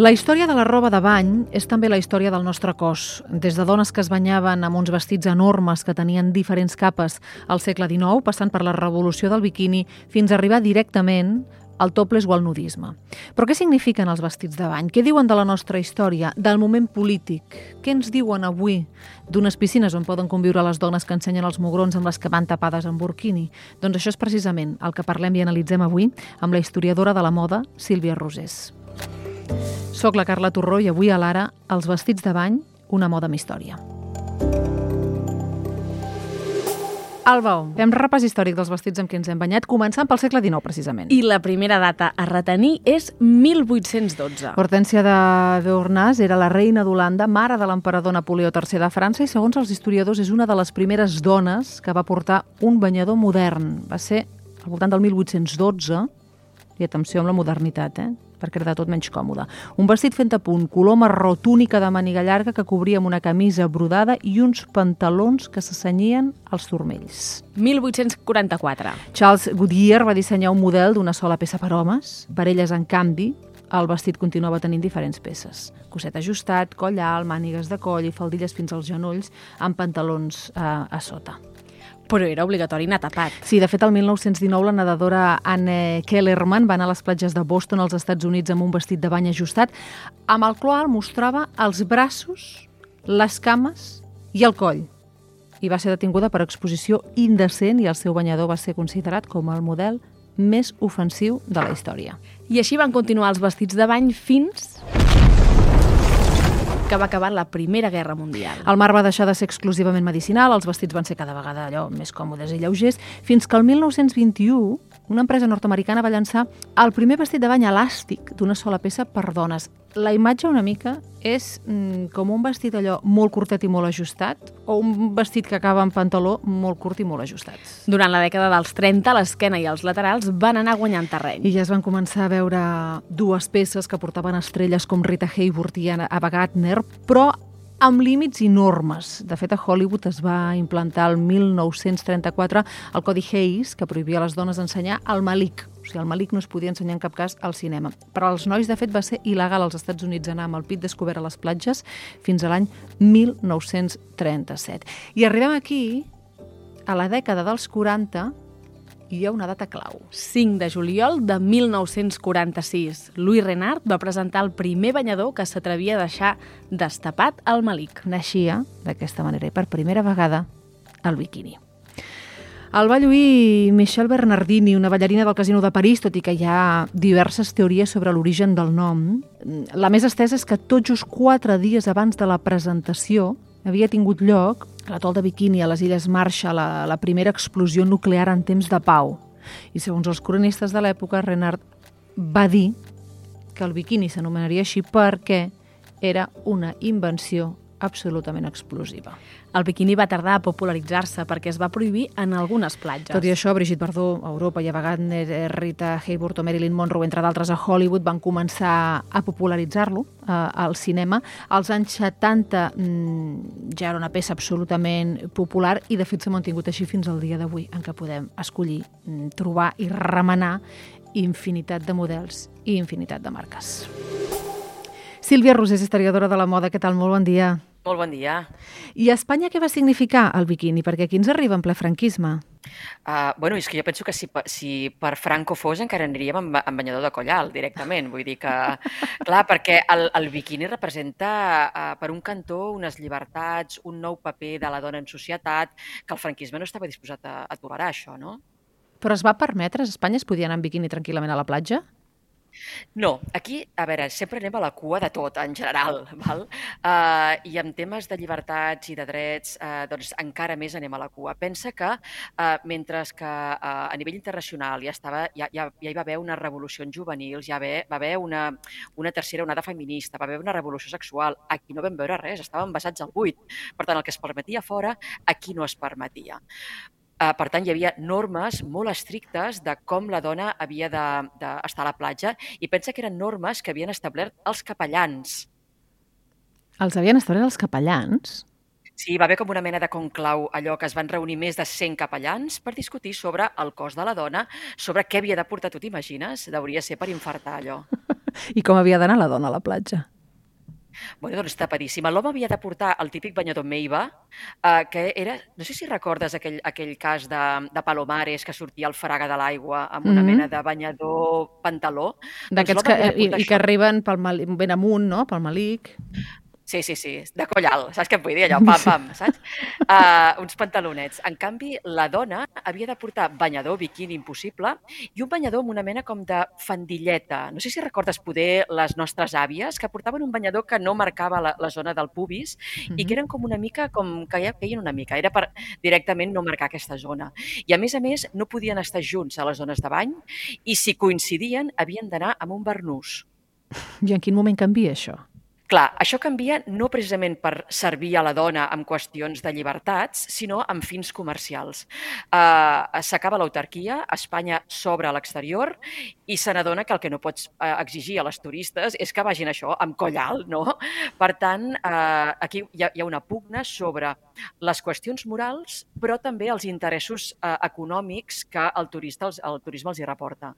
La història de la roba de bany és també la història del nostre cos. Des de dones que es banyaven amb uns vestits enormes que tenien diferents capes al segle XIX, passant per la revolució del biquini, fins a arribar directament al topless o al nudisme. Però què signifiquen els vestits de bany? Què diuen de la nostra història, del moment polític? Què ens diuen avui d'unes piscines on poden conviure les dones que ensenyen els mugrons amb les que van tapades en burkini? Doncs això és precisament el que parlem i analitzem avui amb la historiadora de la moda, Sílvia Rosés. Soc la Carla Torró i avui a l'Ara, els vestits de bany, una moda amb història. Alba, fem repàs històric dels vestits amb què ens hem banyat, començant pel segle XIX, precisament. I la primera data a retenir és 1812. Hortència de Beornàs era la reina d'Holanda, mare de l'emperador Napoleó III de França i, segons els historiadors, és una de les primeres dones que va portar un banyador modern. Va ser al voltant del 1812, i atenció amb la modernitat, eh? Perquè era de tot menys còmode. Un vestit fent a punt, color marró, túnica de màniga llarga que cobria amb una camisa brodada i uns pantalons que s'assenyien als turmells. 1844. Charles Goodyear va dissenyar un model d'una sola peça per homes. Per elles, en canvi, el vestit continuava tenint diferents peces. Coset ajustat, coll alt, mànigues de coll i faldilles fins als genolls amb pantalons eh, a sota. Però era obligatori anar tapat. Sí, de fet, el 1919 la nedadora Anne Kellerman va anar a les platges de Boston, als Estats Units, amb un vestit de bany ajustat, amb el qual mostrava els braços, les cames i el coll. I va ser detinguda per exposició indecent i el seu banyador va ser considerat com el model més ofensiu de la història. I així van continuar els vestits de bany fins que va acabar la Primera Guerra Mundial. El mar va deixar de ser exclusivament medicinal, els vestits van ser cada vegada allò més còmodes i lleugers, fins que el 1921 una empresa nord-americana va llançar el primer vestit de bany elàstic d'una sola peça per dones. La imatge una mica és mm, com un vestit allò molt curtet i molt ajustat o un vestit que acaba en pantaló molt curt i molt ajustat. Durant la dècada dels 30, l'esquena i els laterals van anar guanyant terreny. I ja es van començar a veure dues peces que portaven estrelles com Rita Hayworth i Ava Gardner, però amb límits enormes. De fet, a Hollywood es va implantar el 1934 el Codi Hayes, que prohibia a les dones ensenyar el malic. Sigui, el malic no es podia ensenyar en cap cas al cinema. Però als nois, de fet, va ser il·legal als Estats Units anar amb el pit descobert a les platges fins a l'any 1937. I arribem aquí, a la dècada dels 40, i hi ha una data clau. 5 de juliol de 1946. Louis Renard va presentar el primer banyador que s'atrevia a deixar destapat al malic. Naixia d'aquesta manera i per primera vegada el biquini. El va lluir Michel Bernardini, una ballarina del Casino de París, tot i que hi ha diverses teories sobre l'origen del nom. La més estesa és que tot just quatre dies abans de la presentació havia tingut lloc a l'atol de Bikini, a les Illes Marshall, la, la primera explosió nuclear en temps de pau. I segons els cronistes de l'època, Renard va dir que el biquini s'anomenaria així perquè era una invenció absolutament explosiva. El biquini va tardar a popularitzar-se perquè es va prohibir en algunes platges. Tot i això, Brigitte Bardot, a Europa, i a Wagner, eh, Rita Hayworth o Marilyn Monroe, entre d'altres, a Hollywood, van començar a popularitzar-lo eh, al cinema. Als anys 70 mmm, ja era una peça absolutament popular i, de fet, s'ha mantingut així fins al dia d'avui, en què podem escollir, mm, trobar i remenar infinitat de models i infinitat de marques. Sílvia Rosés, historiadora de la moda, què tal? Molt bon dia. Molt bon dia. I a Espanya què va significar el biquini? Perquè aquí ens arriba en ple franquisme. Uh, bueno, és que jo penso que si, si per Franco fos encara aniríem amb, amb banyador de coll alt directament. Vull dir que, clar, perquè el, el biquini representa uh, per un cantó unes llibertats, un nou paper de la dona en societat, que el franquisme no estava disposat a, a tolerar això, no? Però es va permetre? A Espanya es podia anar en biquini tranquil·lament a la platja? No, aquí, a veure, sempre anem a la cua de tot, en general, val? Uh, i en temes de llibertats i de drets, uh, doncs encara més anem a la cua. Pensa que, uh, mentre que uh, a nivell internacional ja, estava, ja, ja, ja hi va haver una revolució juvenils, ja va, va haver una, una tercera onada feminista, va haver una revolució sexual, aquí no vam veure res, estàvem basats al buit. Per tant, el que es permetia fora, aquí no es permetia. Uh, per tant, hi havia normes molt estrictes de com la dona havia d'estar de, de a la platja i pensa que eren normes que havien establert els capellans. Els havien establert els capellans? Sí, va haver com una mena de conclau, allò que es van reunir més de 100 capellans per discutir sobre el cos de la dona, sobre què havia de portar, tu t'imagines? Hauria ser per infartar allò. I com havia d'anar la dona a la platja? Bueno, doncs tapadíssima. L'home havia de portar el típic banyador Meiva, eh, que era, no sé si recordes aquell, aquell cas de, de Palomares que sortia al fraga de l'aigua amb una mm -hmm. mena de banyador pantaló. Doncs D'aquests doncs que, i, i que arriben pel mal, ben amunt, no?, pel malic. Sí, sí, sí, de coll alt, saps què em vull dir? Allò, pam, pam, saps? Uh, uns pantalonets. En canvi, la dona havia de portar banyador, biquini impossible, i un banyador amb una mena com de fandilleta. No sé si recordes poder les nostres àvies, que portaven un banyador que no marcava la, la zona del pubis mm -hmm. i que eren com una mica, com que ja feien una mica, era per directament no marcar aquesta zona. I a més a més, no podien estar junts a les zones de bany i si coincidien havien d'anar amb un barnús. I en quin moment canvia això? Clar, això canvia no precisament per servir a la dona amb qüestions de llibertats, sinó amb fins comercials. Uh, S'acaba l'autarquia, Espanya s'obre a l'exterior i se n'adona que el que no pots uh, exigir a les turistes és que vagin això amb coll alt, no? Per tant, uh, aquí hi ha, hi ha una pugna sobre les qüestions morals, però també els interessos uh, econòmics que el, turista, el turisme els hi reporta.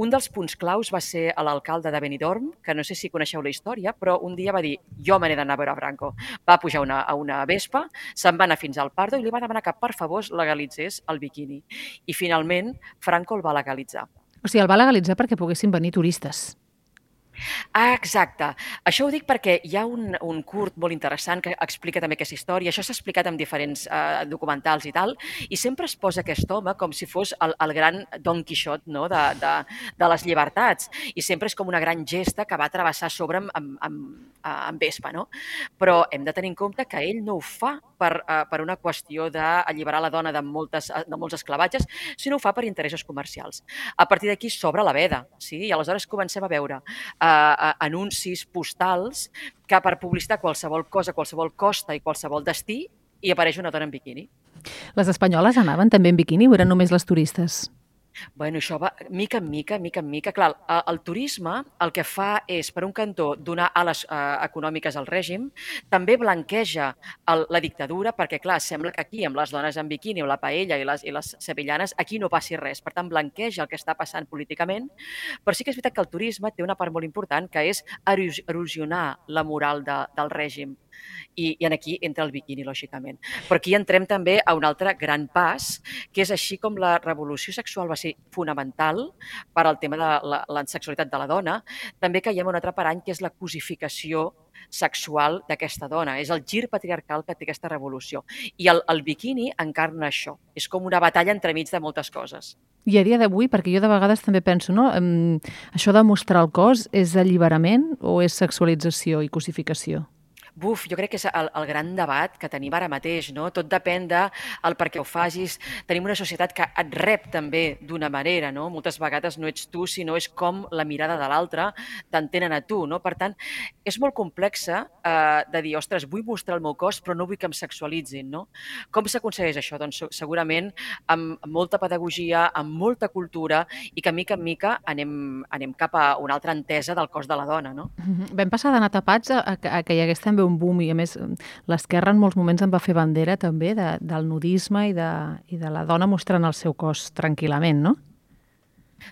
Un dels punts claus va ser l'alcalde de Benidorm, que no sé si coneixeu la història, però un dia va dir jo me n'he d'anar a veure Franco. Va pujar una, a una vespa, se'n va anar fins al Pardo i li va demanar que per favor legalitzés el biquini. I finalment Franco el va legalitzar. O sigui, el va legalitzar perquè poguessin venir turistes. Ah, exacte. Això ho dic perquè hi ha un, un curt molt interessant que explica també aquesta història. Això s'ha explicat en diferents eh, documentals i tal, i sempre es posa aquest home com si fos el, el gran Don Quixot no? de, de, de les llibertats. I sempre és com una gran gesta que va travessar sobre amb, amb, amb, amb Vespa. No? Però hem de tenir en compte que ell no ho fa per, uh, per una qüestió d'alliberar la dona de, moltes, de molts esclavatges, sinó ho fa per interessos comercials. A partir d'aquí s'obre la veda, sí? i aleshores comencem a veure uh, anuncis postals que per publicitar qualsevol cosa, qualsevol costa i qualsevol destí, hi apareix una dona en biquini. Les espanyoles anaven també en biquini o eren només les turistes? Bueno, això va mica en mica, mica en mica. Clar, el, turisme el que fa és, per un cantó, donar ales eh, econòmiques al règim, també blanqueja el, la dictadura, perquè, clar, sembla que aquí, amb les dones en biquini o la paella i les, i les sevillanes, aquí no passi res. Per tant, blanqueja el que està passant políticament, però sí que és veritat que el turisme té una part molt important, que és erosionar la moral de, del règim i, i en aquí entra el biquini, lògicament. Però aquí entrem també a un altre gran pas, que és així com la revolució sexual va ser fonamental per al tema de la, la sexualitat de la dona, també caiem un altre parany, que és la cosificació sexual d'aquesta dona. És el gir patriarcal que té aquesta revolució. I el, el biquini encarna això. És com una batalla entremig de moltes coses. I a dia d'avui, perquè jo de vegades també penso, no? Això de mostrar el cos és alliberament o és sexualització i cosificació? Buf, jo crec que és el, el gran debat que tenim ara mateix, no? Tot depèn de el per què ho facis. Tenim una societat que et rep també d'una manera, no? Moltes vegades no ets tu, sinó és com la mirada de l'altre t'entenen a tu, no? Per tant, és molt complexa eh, de dir, ostres, vull mostrar el meu cos, però no vull que em sexualitzin, no? Com s'aconsegueix això? Doncs segurament amb molta pedagogia, amb molta cultura i que mica en mica anem, anem cap a una altra entesa del cos de la dona, no? Vam passar d'anar tapats a, a, a que hi hagués també un boom i a més l'esquerra en molts moments en va fer bandera també de, del nudisme i de, i de la dona mostrant el seu cos tranquil·lament, no?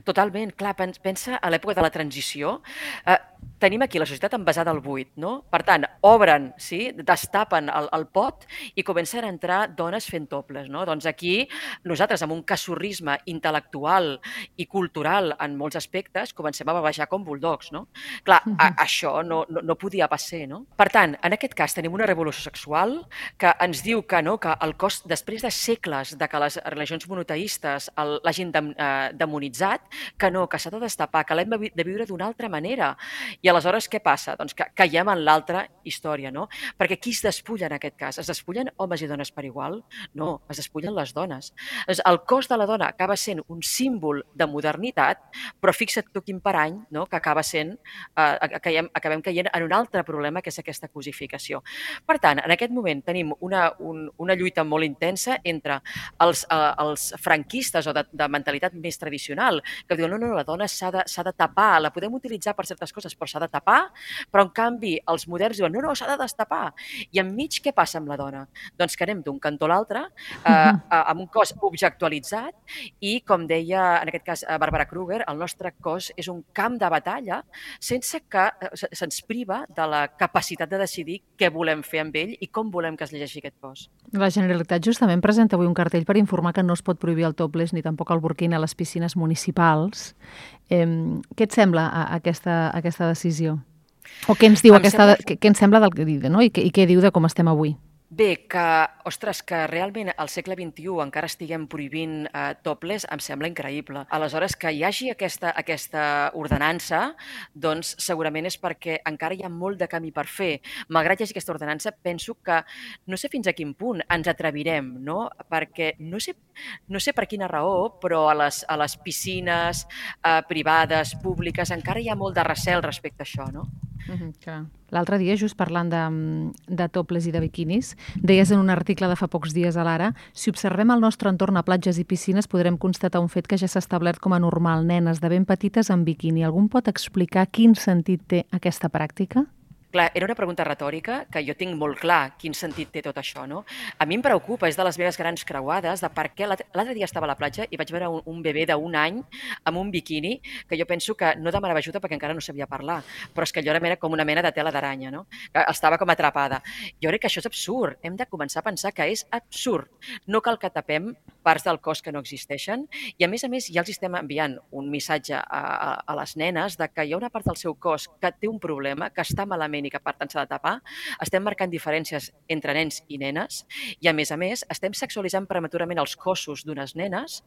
Totalment, clar, pensa a l'època de la transició. Eh, tenim aquí la societat envasada al buit, no? Per tant, obren, sí, destapen el, el pot i comencen a entrar dones fent toples, no? Doncs aquí nosaltres, amb un casorrisme intel·lectual i cultural en molts aspectes, comencem a bavejar com bulldogs, no? Clar, a, això no, no, no podia passar, no? Per tant, en aquest cas tenim una revolució sexual que ens diu que, no, que el cos, després de segles de que les religions monoteistes l'hagin eh, demonitzat, que no, que s'ha de destapar, que l'hem de viure d'una altra manera i aleshores què passa? Doncs que caiem en l'altra història, no? Perquè qui es despulla en aquest cas? Es despullen homes i dones per igual? No, es despullen les dones. El cos de la dona acaba sent un símbol de modernitat, però fixa't tu quin parany no? que acaba sent, eh, caiem, acabem caient en un altre problema, que és aquesta cosificació. Per tant, en aquest moment tenim una, un, una lluita molt intensa entre els, eh, els franquistes o de, de mentalitat més tradicional, que diuen no, no, la dona s'ha de, de tapar, la podem utilitzar per certes coses, però s'ha de tapar, però en canvi els moderns diuen no, no, s'ha de destapar. I enmig què passa amb la dona? Doncs que anem d'un cantó a l'altre, eh, amb un cos objectualitzat i, com deia en aquest cas Bàrbara Kruger, el nostre cos és un camp de batalla sense que eh, se'ns priva de la capacitat de decidir què volem fer amb ell i com volem que es llegeixi aquest cos. La Generalitat justament presenta avui un cartell per informar que no es pot prohibir el topless ni tampoc el burkini a les piscines municipals. Eh, què et sembla a, a aquesta, a aquesta decisió? O què ens diu em aquesta, sembla... què, què ens sembla del que diu, no? I, què, I què diu de com estem avui? Bé, que, ostres, que realment al segle XXI encara estiguem prohibint eh, topless em sembla increïble. Aleshores, que hi hagi aquesta, aquesta ordenança, doncs segurament és perquè encara hi ha molt de camí per fer. Malgrat hi hagi aquesta ordenança, penso que no sé fins a quin punt ens atrevirem, no? Perquè no sé, no sé per quina raó, però a les, a les piscines eh, privades, públiques, encara hi ha molt de recel respecte a això, no? Mm -hmm, L'altre dia, just parlant de, de toples i de biquinis, deies en un article de fa pocs dies a l'Ara, si observem el nostre entorn a platges i piscines podrem constatar un fet que ja s'ha establert com a normal, nenes de ben petites amb biquini. Algun pot explicar quin sentit té aquesta pràctica? Clar, era una pregunta retòrica que jo tinc molt clar quin sentit té tot això, no? A mi em preocupa, és de les meves grans creuades, de per què l'altre dia estava a la platja i vaig veure un, un bebè d'un any amb un biquini que jo penso que no demanava ajuda perquè encara no sabia parlar, però és que allò era com una mena de tela d'aranya, no? Que estava com atrapada. Jo crec que això és absurd. Hem de començar a pensar que és absurd. No cal que tapem parts del cos que no existeixen i, a més a més, ja els estem enviant un missatge a, a, a les nenes de que hi ha una part del seu cos que té un problema, que està malament i que per tant s'ha de tapar, estem marcant diferències entre nens i nenes i a més a més estem sexualitzant prematurament els cossos d'unes nenes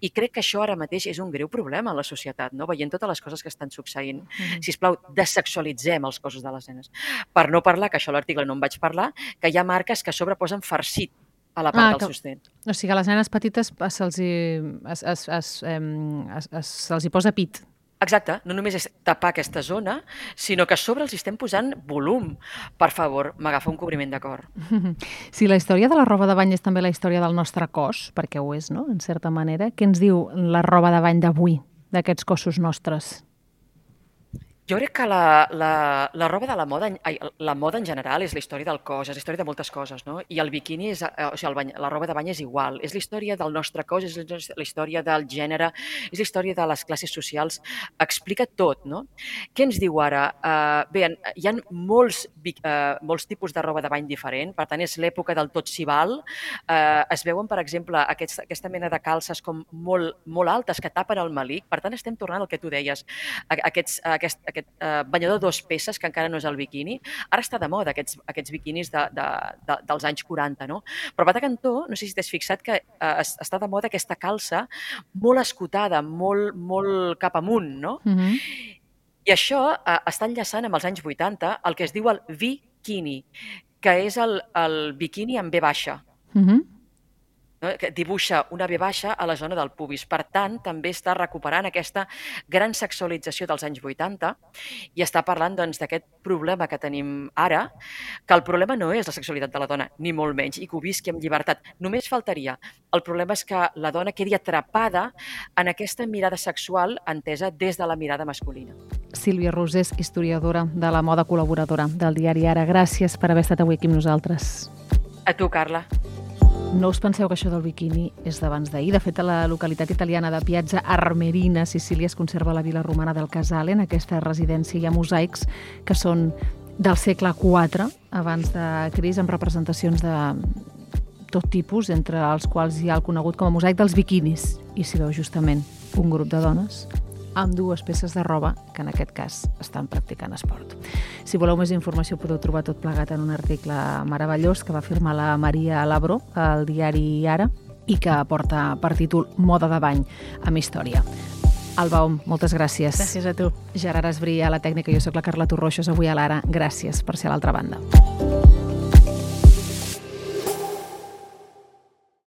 i crec que això ara mateix és un greu problema en la societat, no? veient totes les coses que estan succeint. Mm -hmm. Si us plau, desexualitzem els cossos de les nenes. Per no parlar, que això a l'article no en vaig parlar, que hi ha marques que a sobre posen farcit a la part ah, del que, sostén. O sigui, a les nenes petites se'ls es, es, es, es, es, se hi posa pit. Exacte, no només és tapar aquesta zona, sinó que a sobre els estem posant volum. Per favor, m'agafa un cobriment de cor. Si la història de la roba de bany és també la història del nostre cos, perquè ho és, no?, en certa manera, què ens diu la roba de bany d'avui, d'aquests cossos nostres? Jo crec que la, la, la roba de la moda, ai, la moda en general és la història del cos, és la història de moltes coses, no? I el biquini, és, eh, o sigui, el bany, la roba de bany és igual. És la història del nostre cos, és la història del gènere, és la història de les classes socials. Explica tot, no? Què ens diu ara? Uh, bé, hi ha molts, uh, molts tipus de roba de bany diferent, per tant, és l'època del tot s'hi val. Uh, es veuen, per exemple, aquests, aquesta mena de calces com molt, molt altes que tapen el malic. Per tant, estem tornant al que tu deies, aquests, aquest, aquest eh, banyador dues peces, que encara no és el biquini. Ara està de moda aquests, aquests biquinis de, de, de, dels anys 40, no? Però Bata Cantó, no sé si t'has fixat que eh, està de moda aquesta calça molt escotada, molt, molt cap amunt, no? Mm -hmm. I això eh, està enllaçant amb els anys 80 el que es diu el bikini, que és el, el biquini amb B baixa. Mm -hmm no? que dibuixa una V baixa a la zona del pubis. Per tant, també està recuperant aquesta gran sexualització dels anys 80 i està parlant doncs, d'aquest doncs, problema que tenim ara, que el problema no és la sexualitat de la dona, ni molt menys, i que ho visqui amb llibertat. Només faltaria. El problema és que la dona quedi atrapada en aquesta mirada sexual entesa des de la mirada masculina. Sílvia Rosés, historiadora de la moda col·laboradora del diari Ara. Gràcies per haver estat avui aquí amb nosaltres. A tu, Carla. No us penseu que això del biquini és d'abans d'ahir. De fet, a la localitat italiana de Piazza Armerina, Sicília, es conserva la vila romana del Casale. En aquesta residència hi ha mosaics que són del segle IV, abans de Cris, amb representacions de tot tipus, entre els quals hi ha el conegut com a mosaic dels biquinis. I s'hi veu justament un grup de dones amb dues peces de roba que en aquest cas estan practicant esport. Si voleu més informació podeu trobar tot plegat en un article meravellós que va firmar la Maria Labro al diari Ara i que porta per títol Moda de bany amb història. Alba Om, moltes gràcies. Gràcies a tu. Gerard a la tècnica, jo sóc la Carla Torroixos, avui a l'Ara. Gràcies per ser a l'altra banda.